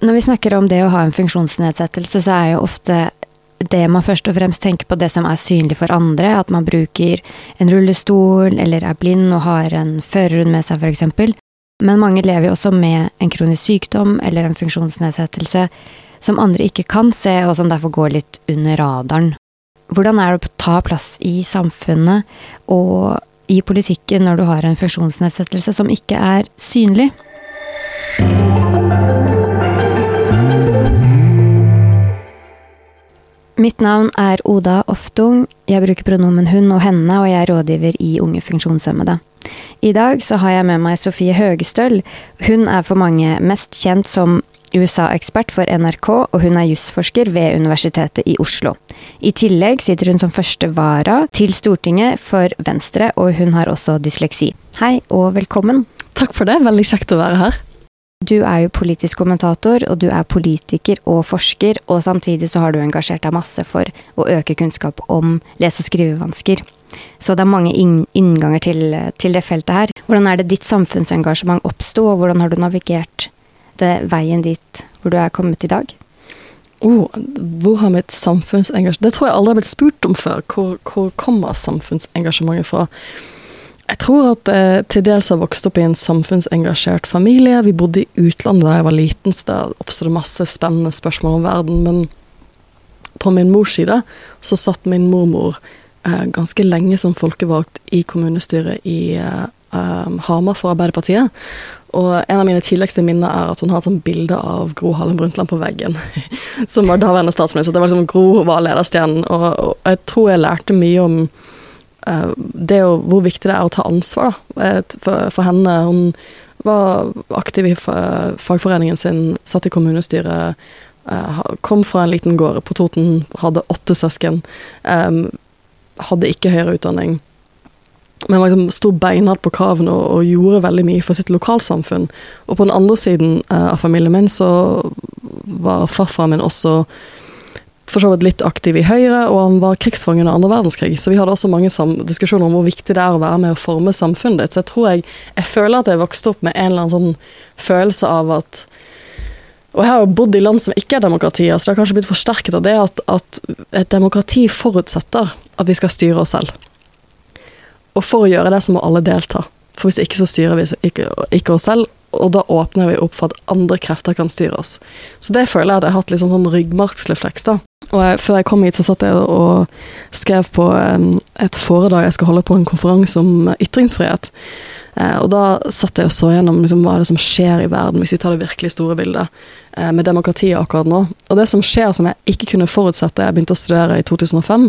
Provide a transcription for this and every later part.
Når vi snakker om det å ha en funksjonsnedsettelse, så er jo ofte det man først og fremst tenker på det som er synlig for andre, at man bruker en rullestol eller er blind og har en førerhund med seg, f.eks. Men mange lever jo også med en kronisk sykdom eller en funksjonsnedsettelse som andre ikke kan se, og som derfor går litt under radaren. Hvordan er det å ta plass i samfunnet og i politikken når du har en funksjonsnedsettelse som ikke er synlig? Mitt navn er Oda Oftung. Jeg bruker pronomen hun og henne, og jeg er rådgiver i Unge funksjonshemmede. I dag så har jeg med meg Sofie Høgestøl. Hun er for mange mest kjent som USA-ekspert for NRK, og hun er jusforsker ved Universitetet i Oslo. I tillegg sitter hun som første vara til Stortinget for Venstre, og hun har også dysleksi. Hei og velkommen. Takk for det, veldig kjekt å være her. Du er jo politisk kommentator, og du er politiker og forsker, og samtidig så har du engasjert deg masse for å øke kunnskap om lese- og skrivevansker. Så det er mange innganger til, til, det feltet her. Hvordan er det ditt samfunnsengasjement oppsto, og hvordan har du navigert det veien dit hvor du er kommet i dag? Oh, hvor har mitt samfunnsengasjement Det tror jeg aldri har blitt spurt om før. Hvor, hvor kommer samfunnsengasjementet fra? Jeg tror at jeg eh, til dels har vokst opp i en samfunnsengasjert familie. Vi bodde i utlandet da jeg var liten, så det oppstod det masse spennende spørsmål om verden. Men på min mors side så satt min mormor eh, ganske lenge som folkevalgt i kommunestyret i eh, um, Hamar for Arbeiderpartiet. Og en av mine tidligste minner er at hun har et sånt bilde av Gro Harlem Brundtland på veggen. som var daværende statsminister. Det var liksom Gro var lederstjernen, og, og jeg tror jeg lærte mye om Eh, det er jo hvor viktig det er å ta ansvar da, eh, for, for, henne. Hun var aktiv i fagforeningen sin, satt i kommunestyret, eh, kom fra en liten gård på Toten, hadde åtte søsken. Hadde ikke høyere utdanning. Men liksom sto beinhardt på kravene og, og, gjorde veldig mye for sitt lokalsamfunn. Og på den andre siden av familien min så var farfaren min også for så vidt litt aktiv i Høyre, og han var krigsfange under andre verdenskrig. Så vi hadde også mange diskusjoner om hvor viktig det er å være med å forme samfunnet ditt. Så jeg tror jeg Jeg føler at jeg vokste opp med en eller annen sånn følelse av at og jeg har jo bodd i land som ikke er demokratier, så det har kanskje blitt forsterket av det at, at et demokrati forutsetter at vi skal styre oss selv. Og for å gjøre det, så må alle delta. For hvis ikke så styrer vi ikke, ikke oss selv, og da åpner vi opp for at andre krefter kan styre oss. Så det føler jeg at jeg har hatt litt sånn, sånn ryggmargsrefleks, da. Og jeg, før jeg kom hit, så satt jeg og skrev på um, et foredrag jeg skal holde på en konferanse om ytringsfrihet. Uh, og da satt jeg og så gjennom liksom, hva er det som skjer i verden, hvis vi tar det virkelig store bildet, uh, med demokratiet akkurat nå. Og det som skjer som jeg ikke kunne forutsette jeg begynte å studere i 2005,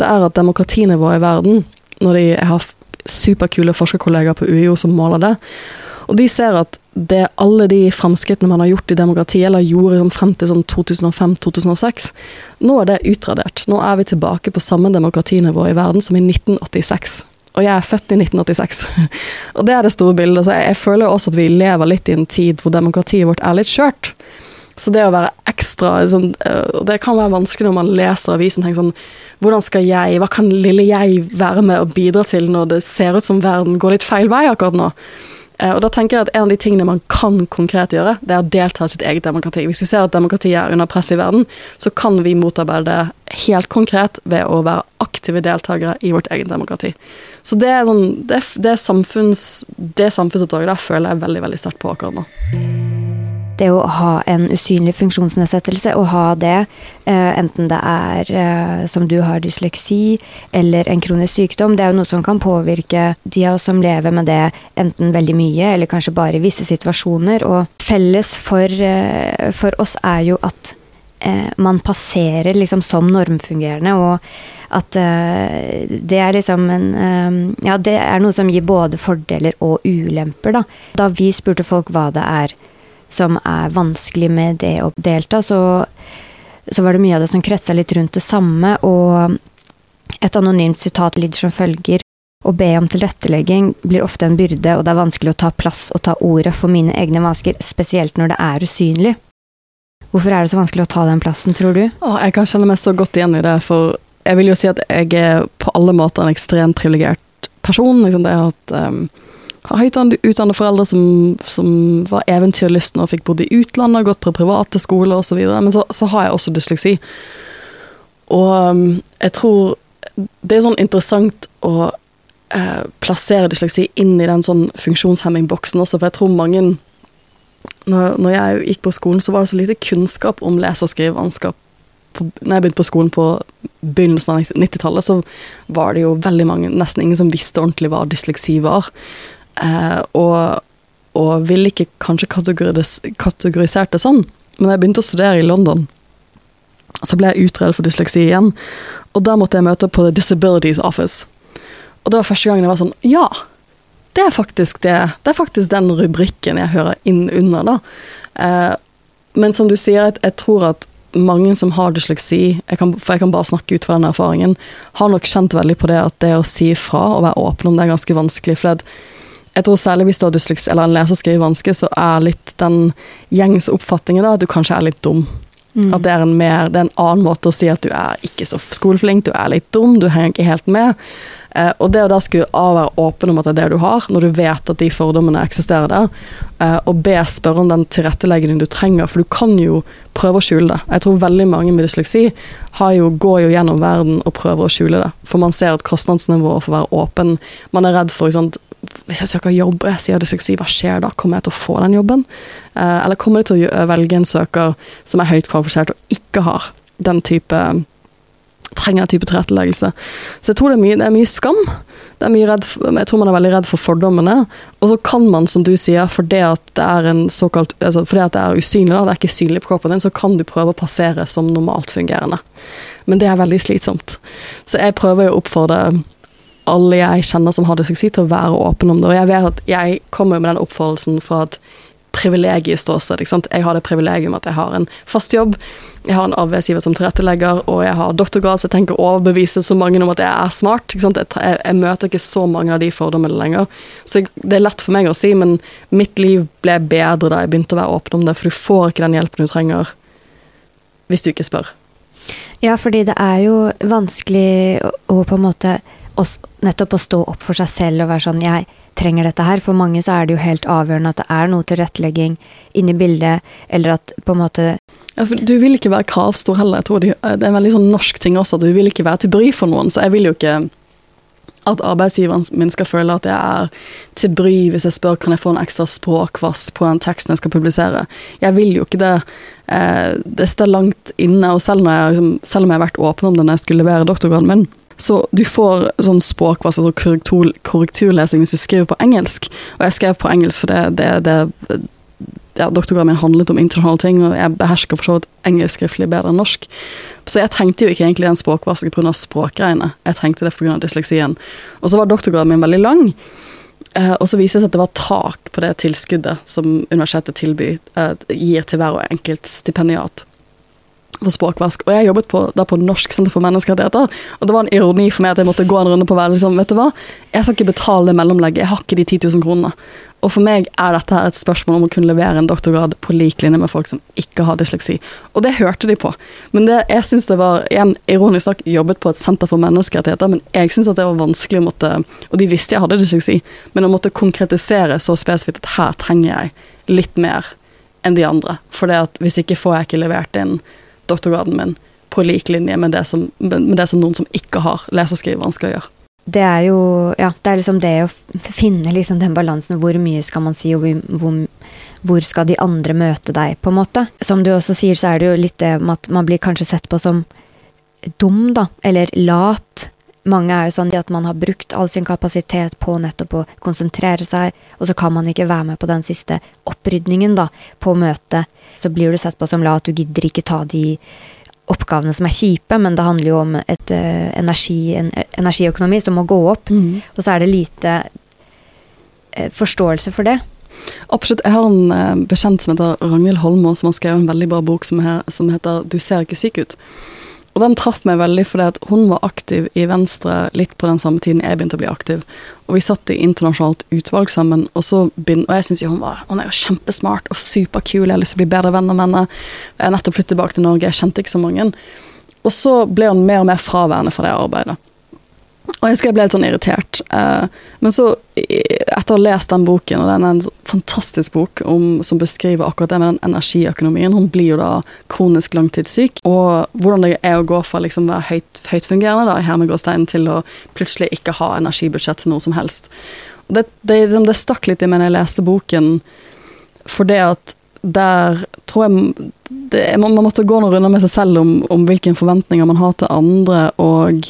det er at demokratinivået i verden, når de har superkule forskerkollegaer på UiO som måler det, og de ser at det alle de framskrittene man har gjort i demokrati, eller gjorde sånn frem til sånn 2005-2006, nå er det utradert. Nå er vi tilbake på samme demokratinivå i verden som i 1986. Og jeg er født i 1986. og det er det store bildet. Så jeg, jeg føler også at vi lever litt i en tid hvor demokratiet vårt er litt skjørt. Så det å være ekstra liksom, Og det kan være vanskelig når man leser avisen og tenker sånn Hvordan skal jeg, hva kan lille jeg være med og bidra til når det ser ut som verden går litt feil vei akkurat nå? Eh, og da tenker jeg at En av de tingene man kan konkret gjøre, det er å delta i sitt eget demokrati. Hvis vi ser at demokratiet er under press i verden, så kan vi motarbeide det helt konkret ved å være aktive deltakere i vårt eget demokrati. Så det, er sånn, det, det, samfunns, det samfunnsoppdraget der føler jeg veldig veldig sterkt på akkurat nå det å ha en usynlig funksjonsnedsettelse, å ha det, eh, enten det er eh, som du har dysleksi eller en kronisk sykdom, det er jo noe som kan påvirke de av oss som lever med det enten veldig mye eller kanskje bare i visse situasjoner. Og felles for, eh, for oss er jo at man passerer liksom som normfungerende, og at det er liksom en Ja, det er noe som gir både fordeler og ulemper, da. Da vi spurte folk hva det er som er vanskelig med det å delta, så, så var det mye av det som kretsa litt rundt det samme. Og et anonymt sitat lyder som følger å be om tilrettelegging blir ofte en byrde, og det er vanskelig å ta plass og ta ordet for mine egne vansker, spesielt når det er usynlig. Hvorfor er det så vanskelig å ta den plassen, tror du? Å, jeg kan kjenne meg så godt igjen i det, for jeg vil jo si at jeg er på alle måter en ekstremt privilegert person. Liksom det at um, har høyt utdannede foreldre som, som var eventyrlystne og fikk bodd i utlandet, gått på private skoler osv. Men så, så, har jeg også dysleksi. Og um, jeg tror det er sånn interessant å eh, plassere dysleksi inn i den sånn funksjonshemmingboksen også, for jeg tror mange når, når, jeg gikk på skolen, så var det så lite kunnskap om lese- og skrivevansker. Når jeg begynte på skolen på begynnelsen av 90-tallet, så var det jo veldig mange, nesten ingen som visste ordentlig hva dysleksi var. Eh, og, og ville ikke kanskje kategoris kategorisert det sånn. Men da jeg begynte å studere i London, så ble jeg utredet for dysleksi igjen. Og da måtte jeg møte på The Disabilities Office. Og det var første gangen jeg var sånn Ja! Det er faktisk det. Det er faktisk den rubrikken jeg hører inn under, da. Eh, men som du sier, jeg, tror at mange som har dysleksi, jeg kan, for jeg kan bare snakke ut fra den erfaringen, har nok kjent veldig på det at det å si fra og være åpen om det er ganske vanskelig. For jeg tror særlig hvis du har dysleksi eller en leser- og skrivevanske, så er litt den gjengs oppfatningen da at du kanskje er litt dum. Mm. At det er, mer, det er, en annen måte å si at du er ikke så skoleflink, du er litt dum, du henger ikke helt med. Eh, og det å da skulle A være åpen om at det er det du har, når du vet at de fordommene eksisterer der, eh, og B spørre om den tilretteleggingen du trenger, for du kan jo prøve å skjule det. Jeg tror veldig mange med dysleksi jo, går jo gjennom verden og prøver å skjule det. For man ser at kostnadsnivået for å være åpen Man er redd for sant, hvis jeg søker jobb og jeg sier dysleksi, hva skjer da? Kommer jeg til å få den jobben? Eh, eller kommer jeg til å velge en søker som er høyt kvalifisert og ikke har den type trenger den type tilretteleggelse. Så jeg tror det er mye, det er mye skam. Er mye redd, jeg tror man er veldig redd for fordommene. Og så kan man, som du sier, fordi det altså fordi at det er usynlig, da, det er ikke synlig på kroppen din, så kan du prøve å passere som normalt fungerende. Men det er veldig slitsomt. Så jeg prøver jo å oppfordre alle jeg kjenner som har dysleksi, til å være åpen om det. Og jeg vet at jeg kommer med den oppfordrelsen fra et privilegieståsted. Jeg har det privilegium at jeg har en fast jobb, jeg har en arbeidsgiver som tilrettelegger, og jeg har doktorgrad, så jeg tenker å overbevise så mange om at jeg er smart. Jeg, jeg, jeg, møter ikke så mange av de fordommene lenger. Så jeg, det er lett for meg å si, men mitt liv ble bedre da jeg begynte å være åpen om det, for du får ikke den hjelpen du trenger hvis du ikke spør. Ja, fordi det er jo vanskelig å på en måte nettopp å stå opp for seg selv og være sånn Jeg trenger dette her. For mange så er det jo helt avgjørende at det er noe tilrettelegging inni bildet, eller at på en måte ja, du vil ikke være kravstor heller. Jeg tror det er en veldig sånn norsk ting også. Du vil ikke være til bry for noen, så jeg vil jo ikke at arbeidsgiveren min skal føle at jeg er til bry hvis jeg spør kan jeg få en ekstra språkvass på den teksten jeg skal publisere. Jeg vil jo ikke det. Eh, det står langt inne, og selv, jeg, liksom, selv, om jeg har vært åpen om det når jeg skulle levere doktorgraden min, så du får sånn språkvass og korrektur, korrekturlesing hvis du skriver på engelsk. Og jeg skrev på engelsk for det, det, det ja, Doktorgraden min handlet om internasjonale ting, og jeg behersker for så vidt engelsk skriftlig bedre enn norsk. Så jeg trengte jo ikke egentlig den språkvasken pga. språkgreiene. Jeg trengte det pga. dysleksien. Og så var doktorgraden min veldig lang. Eh, og så viser det seg at det var tak på det tilskuddet som universitetet tilbyr, eh, gir til hver og enkelt stipendiat for språkvask. Og jeg jobbet på, da på Norsk senter for menneskerettigheter, og det var en ironi for meg at jeg måtte gå en runde på hver liksom, vet du hva, jeg skal ikke betale mellomlegget, jeg har ikke de 10 000 kronene. Og for meg er dette her et spørsmål om å kunne levere en doktorgrad på lik linje med folk som ikke har dysleksi. Og det hørte de på. Men det, jeg syns det var igjen, ironisk nok jobbet på et senter for menneskerettigheter, men jeg syns det var vanskelig å måtte Og de visste jeg hadde dysleksi, men å måtte konkretisere så spesifikt at her trenger jeg litt mer enn de andre. For hvis ikke får jeg ikke levert inn doktorgraden min på lik linje med det som, med det som noen som ikke har lese- og skrivevansker, gjør. Det er jo ja, det er liksom det å finne liksom den balansen. Hvor mye skal man si, og hvor, hvor, skal de andre møte deg, på en måte. Som du også sier, så er det jo litt det med at man blir kanskje sett på som dum, da. Eller lat. Mange er jo sånn at man har brukt all sin kapasitet på nettopp å konsentrere seg, og så kan man ikke være med på den siste opprydningen da, på møtet. Så blir du sett på som la at du gidder ikke ta de oppgavene som er kjipe, men det handler jo om et uh, energi, en energiøkonomi som må gå opp. Mm. Og så er det lite uh, forståelse for det. Absolutt. Jeg har en uh, bekjent som heter Ragnhild Holmo, som har skrevet en veldig bra bok som, her, som heter 'Du ser ikke syk ut'. Og den traff meg veldig fordi hun var aktiv i Venstre litt på den samme tiden jeg begynte å bli aktiv. Og vi satt i internasjonalt utvalg sammen, og, så begynte, og jeg syns jo hun, var, hun er jo kjempesmart og superkul, jeg har lyst til å bli bedre venner med henne. Jeg har nettopp flyttet tilbake til Norge, jeg kjente ikke så mange. Og så ble hun mer og mer fraværende fra det arbeidet. Og jeg ble litt sånn irritert. Eh, men så, etter å ha lest den boken, og den er en fantastisk bok om, som beskriver akkurat det med den energiøkonomien Hun blir jo da kronisk langtidssyk. Og hvordan det er å gå fra liksom være høyt, høytfungerende da, i hermegårstein til å plutselig ikke ha energibudsjett til noe som helst. Det, det, liksom, det stakk litt i meg da jeg leste boken, for det at der tror jeg det, man, man, måtte gå noen runder med seg selv om, om hvilke forventninger man har til andre, og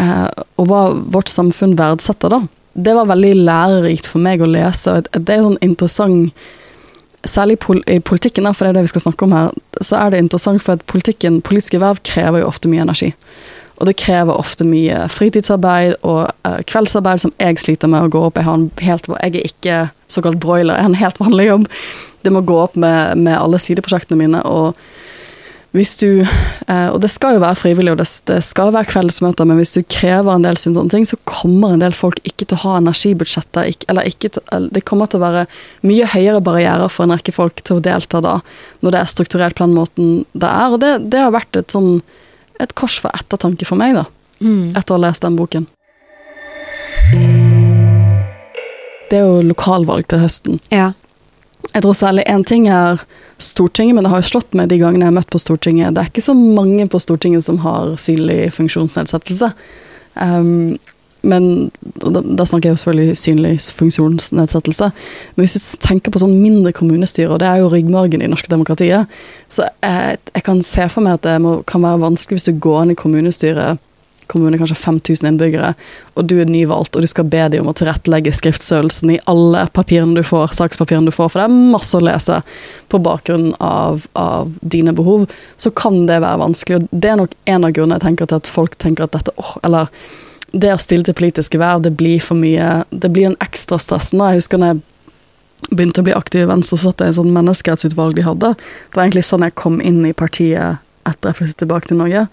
og hva vårt samfunn verdsetter, da. Det var veldig lærerikt for meg å lese. og Det er jo sånn interessant Særlig i politikken, for det er det vi skal snakke om her, så er det interessant for at politikken, politiske verv krever jo ofte mye energi. Og det krever ofte mye fritidsarbeid og uh, kveldsarbeid som jeg sliter med å gå opp. Jeg, helt, jeg er ikke såkalt broiler, jeg har en helt vanlig jobb. Det må gå opp med, med alle sideprosjektene mine. og hvis du eh, Og det skal jo være frivillig, og det, det skal være kveldsmøter, men hvis du krever en del sånne ting, så kommer en del folk ikke til å ha energibudsjetter. Eller ikke til, det kommer til å være mye høyere barrierer for en rekke folk til å delta da, når det er strukturert på den måten det er. Og det, det har vært et sånn et kors for ettertanke for meg, da. Mm. Etter å ha lest den boken. Det er jo lokalvalg til høsten. Ja. Jeg tror særlig én ting er Stortinget, men det har jo slått meg de gangene jeg har møtt på Stortinget. Det er ikke så mange på Stortinget som har synlig funksjonsnedsettelse. Um, men da, da, snakker jeg jo selvfølgelig synlig funksjonsnedsettelse. Men hvis du tenker på sånn mindre kommunestyre, og det er jo ryggmargen i norske demokratiet, så jeg, jeg kan se for meg at det må, kan være vanskelig hvis du går inn i kommunestyret kommune, kanskje 5000 innbyggere, og du er nyvalgt, og du skal be dem om å tilrettelegge skriftstørrelsen i alle papirene du får, sakspapirene du får, for det er masse å lese på bakgrunn av, av dine behov, så kan det være vanskelig. og Det er nok en av grunnene jeg tenker til at folk tenker at dette åh, eller det å stille til politiske verv, det blir for mye Det blir en ekstra stress. Nå, jeg husker når jeg begynte å bli aktiv i Venstre, så satt jeg i et sånt menneskerettsutvalg de hadde. Det var egentlig sånn jeg kom inn i partiet etter jeg flyttet tilbake til Norge.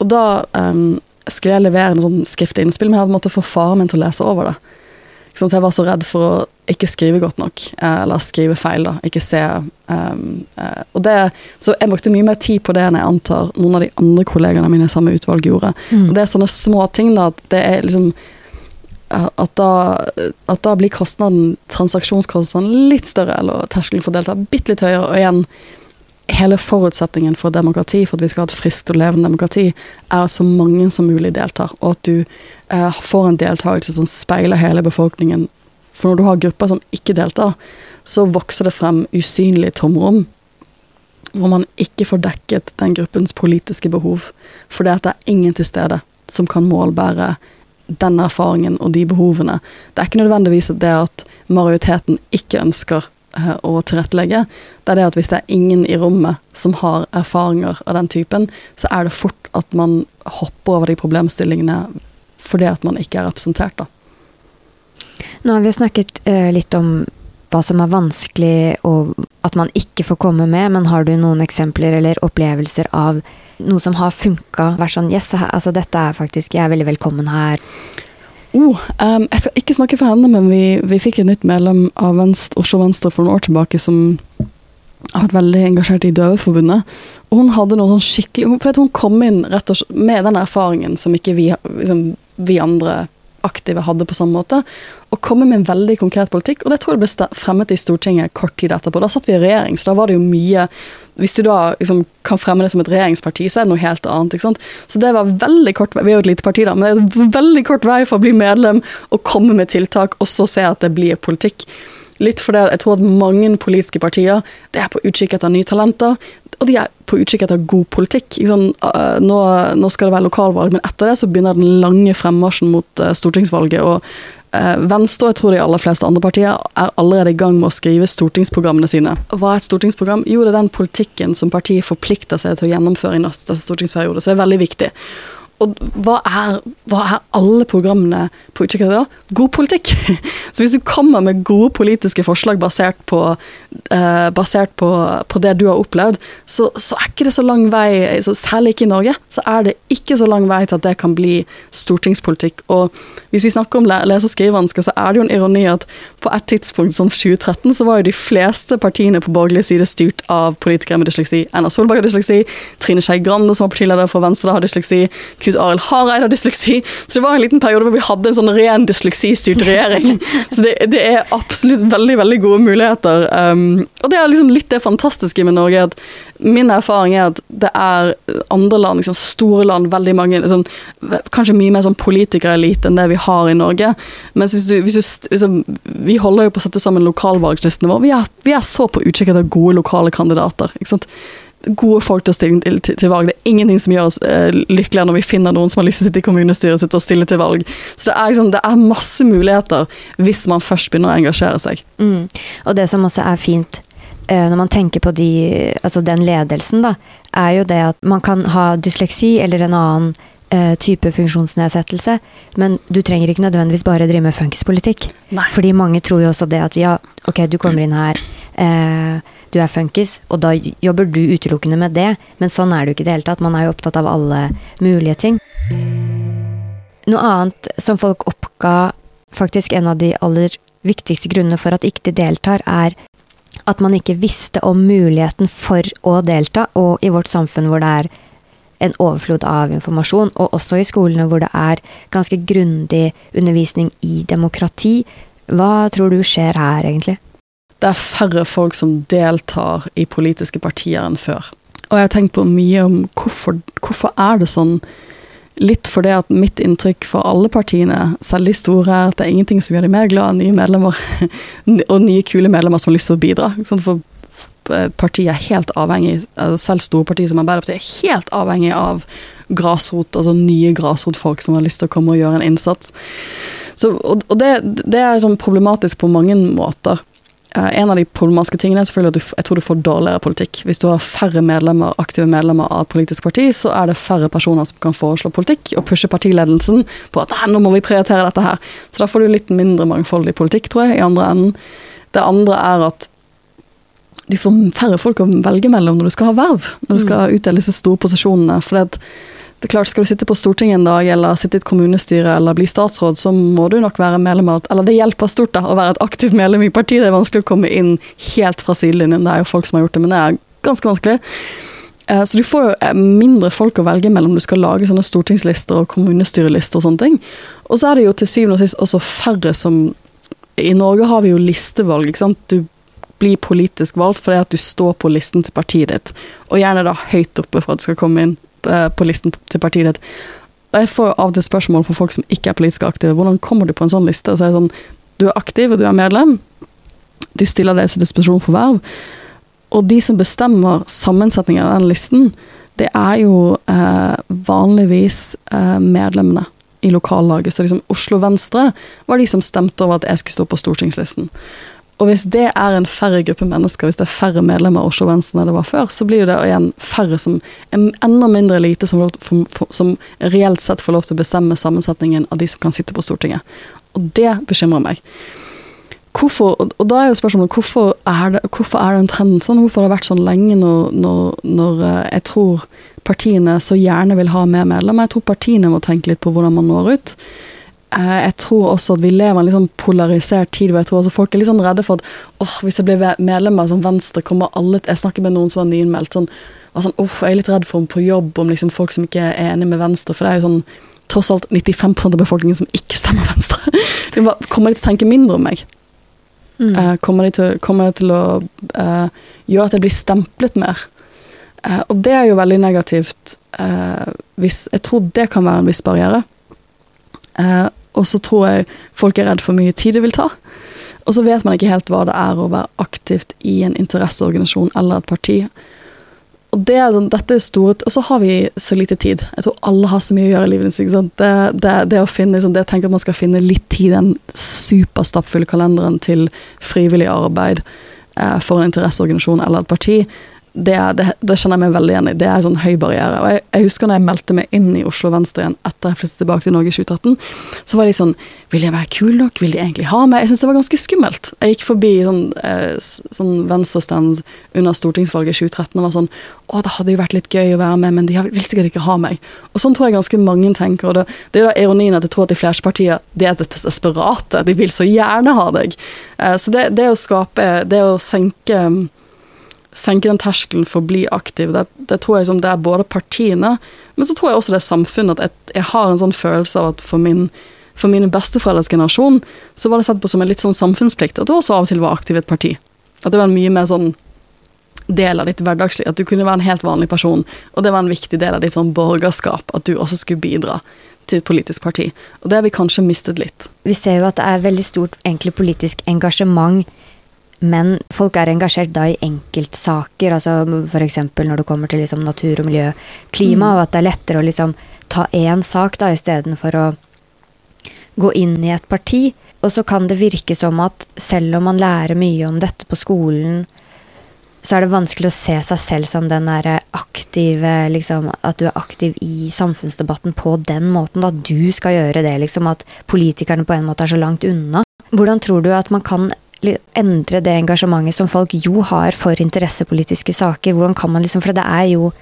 Og da um, skulle jeg levere en sånn skriftlig innspill, men jeg hadde måttet få faren min til å lese over det. For jeg var så redd for å ikke skrive godt nok, eh, eller skrive feil. da, ikke se um, det, Så jeg brukte mye mer tid på det enn jeg antar noen av de andre kollegene mine i samme utvalg gjorde. Mm. Og Det er sånne små ting da, at det er liksom at da, at da blir kostnaden, transaksjonskostnaden litt større, eller terskelen for å delta bitte litt høyere. Og igjen, hele forutsetningen for demokrati, for at vi skal ha et friskt og levende demokrati, er at så mange som mulig deltar, og at du eh, får en deltakelse som speiler hele befolkningen. For når du har grupper som ikke deltar, så vokser det frem usynlige tomrom. Hvor man ikke får dekket den gruppens politiske behov. For det er ingen til stede som kan målbære den erfaringen og de behovene. Det er ikke nødvendigvis at det at majoriteten ikke ønsker å tilrettelegge, det er det at hvis det er ingen i rommet som har erfaringer av den typen, så er det fort at man hopper over de problemstillingene fordi at man ikke er representert, da. Nå har vi snakket eh, litt om hva som er vanskelig og at man ikke får komme med, men har du noen eksempler eller opplevelser av noe som har funka? Vært sånn Yes, altså dette er faktisk Jeg er veldig velkommen her. Oh, um, jeg skal ikke snakke for henne, men vi, vi fikk et nytt medlem av Venstre, Oslo Venstre for noen år tilbake som har vært veldig engasjert i Døveforbundet. Og hun hadde noe sånn skikkelig For hun kom inn rett og slett med den erfaringen som ikke vi, liksom, vi andre aktive hadde på samme måte, og komme med en veldig konkret politikk. Og det tror jeg ble fremmet i Stortinget kort tid etterpå. Da satt vi i regjering, så da var det jo mye Hvis du da liksom, kan fremme det som et regjeringsparti, så er det noe helt annet. ikke sant? Så det var veldig kort Vi er jo et lite parti, da, men det er veldig kort vei for å bli medlem og komme med tiltak, og så se at det blir politikk. Litt fordi jeg tror at mange politiske partier det er på utkikk etter nye talenter og de er på utkikk etter god politikk. Uh, nå, nå, skal det være lokalvalg, men etter det så begynner den lange fremmarsjen mot uh, stortingsvalget. og uh, Venstre og jeg tror de aller fleste andre partier er allerede i gang med å skrive stortingsprogrammene sine. Hva er et stortingsprogram? Jo, det er den politikken som partiet forplikter seg til å gjennomføre i neste stortingsperiode. Så det er veldig viktig. Og hva er, hva er, alle programmene på utkikk da? God politikk! Så hvis du kommer med gode politiske forslag basert på, eh, basert på, på det du har opplevd, så, så, er ikke det så lang vei, særlig ikke i Norge, så er det ikke så lang vei til at det kan bli stortingspolitikk. Og hvis vi snakker om lese- og skrivevansker, så er det jo en ironi at på et tidspunkt, som 2013, så var jo de fleste partiene på borgerlig side styrt av politikere med dysleksi. Erna Solberg har dysleksi, Trine Skei Grande, som var partileder for Venstre, har dysleksi. Knut Arild Hareide har dysleksi. Så det var en liten periode hvor vi hadde en sånn ren dysleksistyrt regjering. Så det, det, er absolutt veldig veldig gode muligheter. Um, og det er liksom litt det fantastiske med Norge. at Min erfaring er at det er andre land, liksom store land, veldig mange liksom, Kanskje mye mer sånn politikerelite enn det vi har i Norge. Mens hvis du, hvis du liksom, Vi holder jo på å sette sammen lokalvalglistene våre. Vi er, vi er så på utkikk etter gode lokale kandidater. ikke sant? Gode folk til å stille til, til, til, valg. Det er ingenting som gjør oss eh, lykkeligere når vi finner noen som har lyst til å sitte i kommunestyret sitt og stille til valg. Så det er, liksom, det er masse muligheter hvis man først begynner å engasjere seg. Mm. Og det som også er fint uh, når man tenker på de, altså den ledelsen, da, er jo det at man kan ha dysleksi eller en annen uh, type funksjonsnedsettelse, men du trenger ikke nødvendigvis bare drive med funkispolitikk. Fordi mange tror jo også det at ja, ok, du kommer inn her. Uh, du er funkis, og da jobber du utelukkende med det. Men sånn er det jo ikke i det hele tatt. Man er jo opptatt av alle mulige ting. Noe annet som folk oppga, faktisk en av de aller viktigste grunnene for at ikke de deltar, er at man ikke visste om muligheten for å delta, og i vårt samfunn hvor det er en overflod av informasjon, og også i skolene hvor det er ganske grundig undervisning i demokrati. Hva tror du skjer her, egentlig? Det er færre folk som deltar i politiske partier enn før. Og jeg har tenkt på mye om hvorfor, hvorfor er det sånn. Litt fordi at mitt inntrykk for alle partiene, selv de store, er at det er ingenting som gjør de mer glad enn nye medlemmer. og nye, kule medlemmer som har lyst til å bidra. For partiet er helt avhengig, altså selv store partier som Arbeiderpartiet er helt avhengig av grasrot, altså nye grasrotfolk som har lyst til å komme og gjøre en innsats. Så, og, og det, det, er sånn problematisk på mange måter. Eh, en av de problematiske tingene er selvfølgelig at du, jeg tror du får dårligere politikk. Hvis du har færre medlemmer, aktive medlemmer av et politisk parti, så er det færre personer som kan foreslå politikk og pushe partiledelsen på at nå må vi prioritere dette her. Så da får du litt mindre mangfoldig politikk, tror jeg, i andre enden. Det andre er at du får færre folk å velge mellom når du skal ha verv, når du skal mm. utdele disse store posisjonene. for det at det er klart, Skal du sitte på Stortinget en dag, eller sitte i et kommunestyre eller bli statsråd, så må du nok være medlem av Eller det hjelper stort da, å være et aktivt medlem i partiet. Det er vanskelig å komme inn helt fra sidelinjen. Det er jo folk som har gjort det, men det er ganske vanskelig. Eh, så du får jo eh, mindre folk å velge mellom du skal lage sånne stortingslister og kommunestyrelister og sånne ting. Og så er det jo til syvende og sist også færre som I Norge har vi jo listevalg, ikke sant. Du blir politisk valgt fordi at du står på listen til partiet ditt, og gjerne da høyt oppe for at du skal komme inn på listen til partiet ditt. Og jeg får av og til spørsmål fra folk som ikke er politisk aktive. Hvordan kommer du på en sånn liste? Så sånn, Du er aktiv, og du er medlem. Du stiller deg til disposisjon for verv. Og de som bestemmer sammensetningen av den listen, det er jo eh, vanligvis eh, medlemmene i lokallaget. Så liksom Oslo Venstre var de som stemte over at jeg skulle stå på stortingslisten. Og hvis det er en færre gruppe mennesker, hvis det er færre medlemmer av Oslo Venstre enn det var før, så blir det igjen færre som En enda mindre elite som, som, reelt sett får lov til å bestemme sammensetningen av de som kan sitte på Stortinget. Og det bekymrer meg. Hvorfor, og da er jo spørsmålet hvorfor er, det, hvorfor er den trenden sånn? Hvorfor har det vært sånn lenge når, når, når eh, jeg tror partiene så gjerne vil ha mer medlemmer? Jeg tror partiene må tenke litt på hvordan man når ut. Eh, jeg tror også at vi lever i en litt sånn polarisert tid hvor jeg tror også folk er litt sånn redde for at åh, hvis jeg blir medlem av sånn Venstre, kommer alle Jeg snakker med noen som var nyinnmeldt. sånn, var sånn, åh, Jeg er litt redd for på jobb om liksom folk som ikke er enig med Venstre. For det er jo sånn tross alt 95% av befolkningen som ikke stemmer Venstre. Kommer de til å tenke mindre om meg? Mm. Uh, kommer, de til, kommer, de til, å uh, gjøre at jeg blir stemplet mer? Uh, og det er jo veldig negativt. hvis, jeg tror det kan være en viss barriere. Og så tror jeg folk er redd for mye tid det vil ta. Og så vet man ikke helt hva det er å være aktivt i en interesseorganisasjon eller et parti. Og det sånn, dette er store, og så har vi så lite tid. Jeg tror alle har så mye å gjøre i livet sitt. Det, det, det, å finne, liksom, det tenke at man skal finne litt tid i den superstappfulle kalenderen til frivillig arbeid eh, for en interesseorganisasjon eller et parti, det, det, det, kjenner jeg meg veldig igjen i. Det er en sånn høy barriere. Og jeg, jeg, husker når jeg meldte meg inn i Oslo Venstre igjen etter jeg flyttet tilbake til Norge i 2013, så var de sånn Vil jeg være kul nok? Vil de egentlig ha meg? Jeg syntes det var ganske skummelt. Jeg gikk forbi sånn, eh, sånn venstrestand under stortingsvalget i 2013 og var sånn Å, det hadde jo vært litt gøy å være med, men de vil sikkert ikke ha meg. Og sånn tror jeg ganske mange tenker. Og det, det er da ironien at jeg tror at de fleste partier de er desperate. De vil så gjerne ha deg. Eh, så det, det å skape Det å senke senke den terskelen for å bli aktiv. Det, det tror jeg som det er både partiene, men så tror jeg også det er samfunnet. At jeg, jeg har en sånn følelse av at for, min, for mine besteforeldres generasjon så var det sett på som en litt sånn samfunnsplikt at du også av og til var aktiv i et parti. At det var en mye mer sånn del av ditt hverdagsliv. At du kunne være en helt vanlig person, og det var en viktig del av ditt sånn borgerskap. At du også skulle bidra til et politisk parti. Og det har vi kanskje mistet litt. Vi ser jo at det er veldig stort egentlig politisk engasjement, men folk er engasjert da i enkeltsaker, altså f.eks. når det kommer til liksom natur og miljø, klima, mm. og at det er lettere å liksom ta én sak da istedenfor å gå inn i et parti. Og så kan det virke som at selv om man lærer mye om dette på skolen, så er det vanskelig å se seg selv som den derre aktive liksom, At du er aktiv i samfunnsdebatten på den måten. At du skal gjøre det, liksom. At politikerne på en måte er så langt unna. Hvordan tror du at man kan endre det engasjementet som folk jo har for interessepolitiske saker? Hvordan kan man liksom For det er jo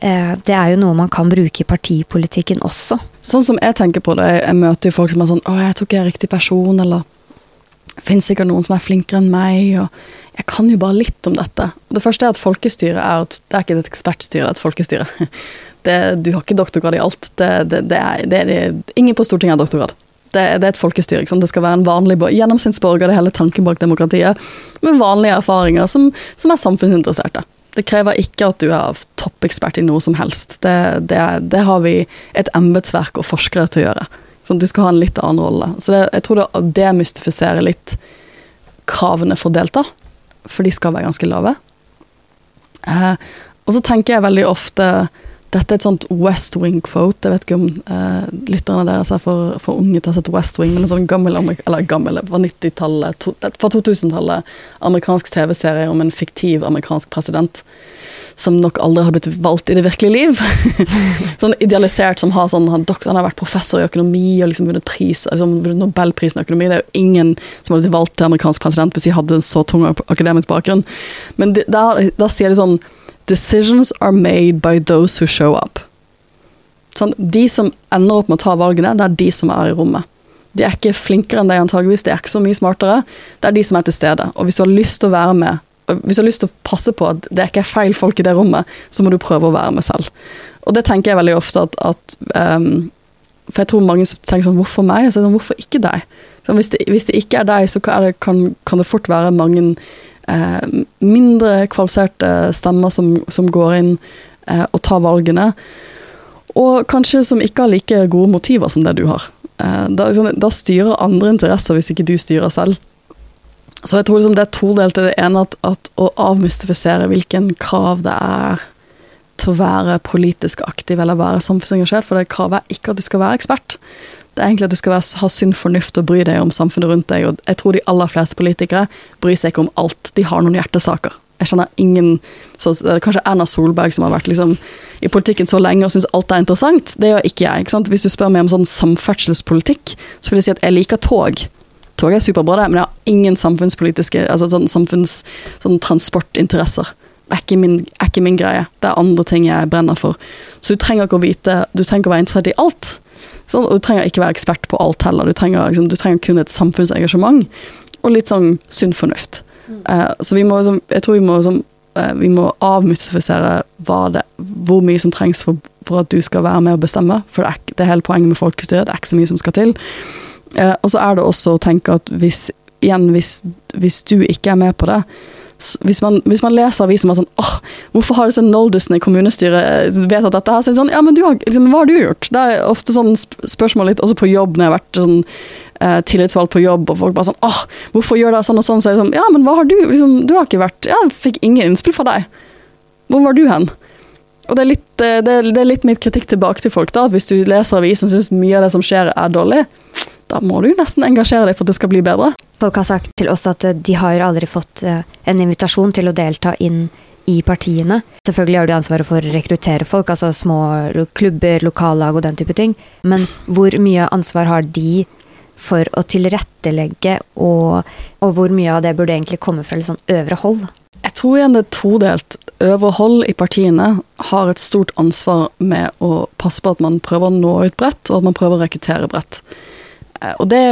eh, det er jo noe man kan bruke i partipolitikken også. Sånn som jeg tenker på det, jeg møter jo folk som er sånn 'Å, jeg tror ikke jeg er riktig person', eller finnes sikkert noen som er flinkere enn meg, og jeg kan jo bare litt om dette. Det første er at folkestyret er at det er ikke et ekspertstyre, det er et folkestyre. Det, du har ikke doktorgrad i alt. Det, det er, er, ingen på Stortinget har doktorgrad. Det, er et folkestyre. Det skal være en vanlig gjennomsnittsborger, det er hele tanken bak demokratiet, med vanlige erfaringer som, som er samfunnsinteresserte. Det krever ikke at du er toppekspert i noe som helst. Det, har vi et embetsverk og forskere til å gjøre. Sånn, du skal ha en litt annen rolle. Så det, jeg tror det demystifiserer litt kravene for å delta, for de skal være ganske lave. Eh, og så tenker jeg veldig ofte dette er et sånt West Wing-quote. Jeg vet ikke om eh, lytterne deres er for, for, unge til å ha sett West Wing, men en sånn gammel, eller gammel fra 90-tallet, fra 2000-tallet, amerikansk TV-serie om en fiktiv amerikansk president som nok aldri hadde blitt valgt i det virkelige liv. sånn idealisert som har sånn han, han, har vært professor i økonomi og liksom vunnet pris, liksom vunnet Nobelprisen i økonomi. Det er jo ingen som hadde blitt valgt til amerikansk president hvis de hadde en så tung akademisk bakgrunn. Men da sier de sånn Decisions are made by those who show up. Sånn, de som ender opp med å ta valgene, det er de som er i rommet. De er ikke flinkere enn deg antageligvis, de er ikke så mye smartere. Det er de som er til stede. Og hvis du har lyst til å være med, hvis du har lyst til å passe på at det er ikke er feil folk i det rommet, så må du prøve å være med selv. Og det tenker jeg veldig ofte at, at um, For jeg tror mange tenker sånn Hvorfor meg? Så sånn, hvorfor ikke deg? Så hvis, det, hvis, det, ikke er deg, så kan det, kan, kan det fort være mange eh, mindre kvalifiserte stemmer som, som går inn eh, og tar valgene. Og kanskje som ikke har like gode motiver som det du har. Eh, da, liksom, da, styrer andre interesser hvis ikke du styrer selv. Så jeg tror liksom det er todelt. Det ene at, at å avmystifisere hvilken krav det er til å være politisk aktiv eller være samfunnsengasjert, for det kravet er ikke at du skal være ekspert. Det er egentlig at du skal være, ha sunn fornuft og bry deg om samfunnet rundt deg. Og jeg tror de aller fleste politikere bryr seg ikke om alt. De har noen hjertesaker. Jeg kjenner ingen så, Kanskje Erna Solberg som har vært liksom, i politikken så lenge og syns alt er interessant. Det gjør ikke jeg. Ikke Hvis du spør meg om sånn samferdselspolitikk, så vil jeg si at jeg liker tog. Tog er superbra, det, men jeg har ingen samfunnspolitiske altså sånn samfunns, sånn transportinteresser. Er ikke, min, er ikke min greie. Det er andre ting jeg brenner for. Så du trenger ikke å vite Du trenger ikke å være interessert i alt. Sånn, og du trenger ikke være ekspert på alt heller. Du trenger, liksom, du trenger kun et samfunnsengasjement og litt sånn sunn fornuft. Mm. Uh, så vi må, liksom, jeg tror vi må, liksom, uh, vi må avmystifisere det, hvor mye som trengs for, for, at du skal være med og bestemme. For det er, det er hele poenget med folkestyre, Det er ikke så mye som skal til. Uh, og så er det også å tenke at hvis, igjen, hvis, hvis du ikke er med på det, hvis man, hvis man, leser avisen og sånn åh, hvorfor har disse noldusene i kommunestyret eh, vedtatt dette? her, så sånn, ja, men har, liksom, Hva har du gjort? Det er ofte sånn spørsmål litt, også på jobb, når jeg har vært sånn eh, tillitsvalgt på jobb, og folk bare sånn åh, hvorfor gjør dere sånn og sånn? Så det sånn, ja, men hva har du liksom, Du har ikke vært jeg fikk ingen innspill fra deg. Hvor var du hen? Og det er, litt, eh, det, er, det er litt mitt kritikk tilbake til folk, da, at hvis du leser avisen og syns mye av det som skjer, er dårlig, da må du nesten engasjere deg for at det skal bli bedre. Folk har sagt til oss at eh, de har aldri fått en invitasjon til å delta inn i partiene. Selvfølgelig har de ansvaret for å rekruttere folk, altså små klubber, lokallag og den type ting. Men hvor mye ansvar har de for å tilrettelegge, og, og hvor mye av det burde egentlig komme fra litt sånn øvre hold? Jeg tror igjen det er todelt. Øvre hold i partiene har et stort ansvar med å passe på at man prøver å nå ut bredt, og at man prøver å rekruttere bredt. Eh, og det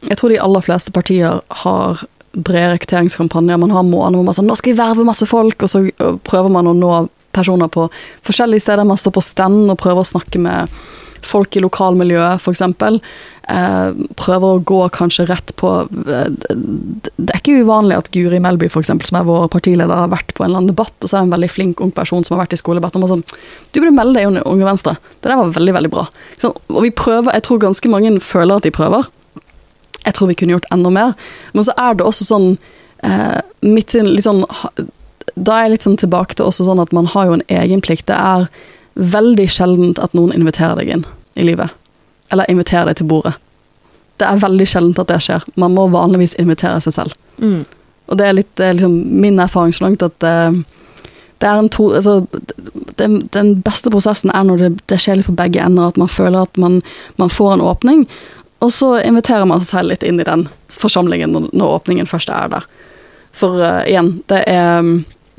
Jeg tror de aller fleste partier har brede rekrutteringskampanjer. Man har måneder hvor man sånn 'Nå skal vi verve masse folk', og så prøver man å nå personer på forskjellige steder. Man står på stand og prøver å snakke med folk i lokalmiljøet, f.eks. Eh, prøver å gå kanskje rett på eh, Det er ikke uvanlig at Guri Melby, for eksempel, som er vår partileder, har vært på en eller annen debatt, og så er det en veldig flink ung person som har vært i skoledebatt, og sånn Du burde melde deg i Unge Venstre. Det der var veldig, veldig bra. Og vi prøver, jeg tror ganske mange føler at de prøver. Jeg tror vi kunne gjort enda mer. Men så er det også sånn eh, mitt, sånn, Da er jeg litt sånn tilbake til også sånn at man har jo en egenplikt. Det er veldig sjeldent at noen inviterer deg inn i livet. Eller inviterer deg til bordet. Det er veldig sjeldent at det skjer. Man må vanligvis invitere seg selv. Mm. Og det er litt liksom, min erfaring så langt at eh, det er en to, altså, det, Den beste prosessen er når det, det, skjer litt på begge ender, at man føler at man, man, får en åpning, og så inviterer man seg selv litt inn i den forsamlingen når, når åpningen først er der. For uh, igjen, det er,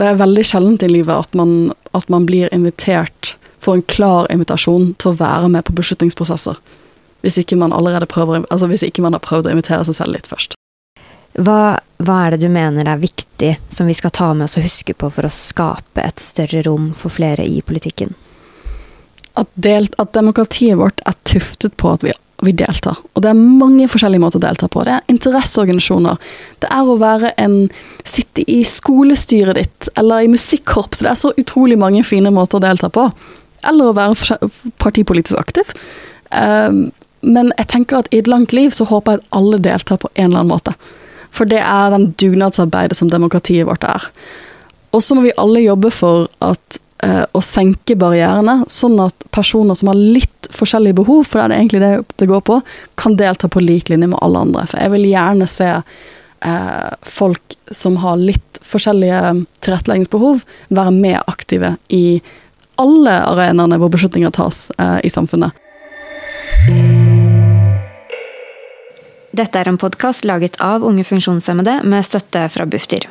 det er veldig sjeldent i livet at man, at man blir invitert får en klar invitasjon til å være med på beslutningsprosesser. Hvis ikke man allerede prøver, altså hvis ikke man har prøvd å invitere seg selv litt først. Hva, hva, er det du mener er viktig, som vi skal ta med oss og huske på for å skape et større rom for flere i politikken? At, delt, at demokratiet vårt er tuftet på at vi, vi, deltar. Og det er mange forskjellige måter å delta på. Det er interesseorganisasjoner. Det er å være en Sitte i skolestyret ditt, eller i musikkorps. Det er så utrolig mange fine måter å delta på eller å være partipolitisk aktiv. Um, men jeg tenker at i et langt liv så håper jeg at alle deltar på en eller annen måte. For det er den dugnadsarbeidet som demokratiet vårt er. Og så må vi alle jobbe for at, å senke barrierene, sånn at personer som har litt forskjellige behov, for det er det egentlig det det går på, kan delta på lik linje med alle andre. For jeg vil gjerne se eh, folk som har litt forskjellige tilretteleggingsbehov, være mer aktive i alle arenaene hvor beslutninger tas eh, i samfunnet. Dette er en podkast laget av unge funksjonshemmede med støtte fra Bufdir.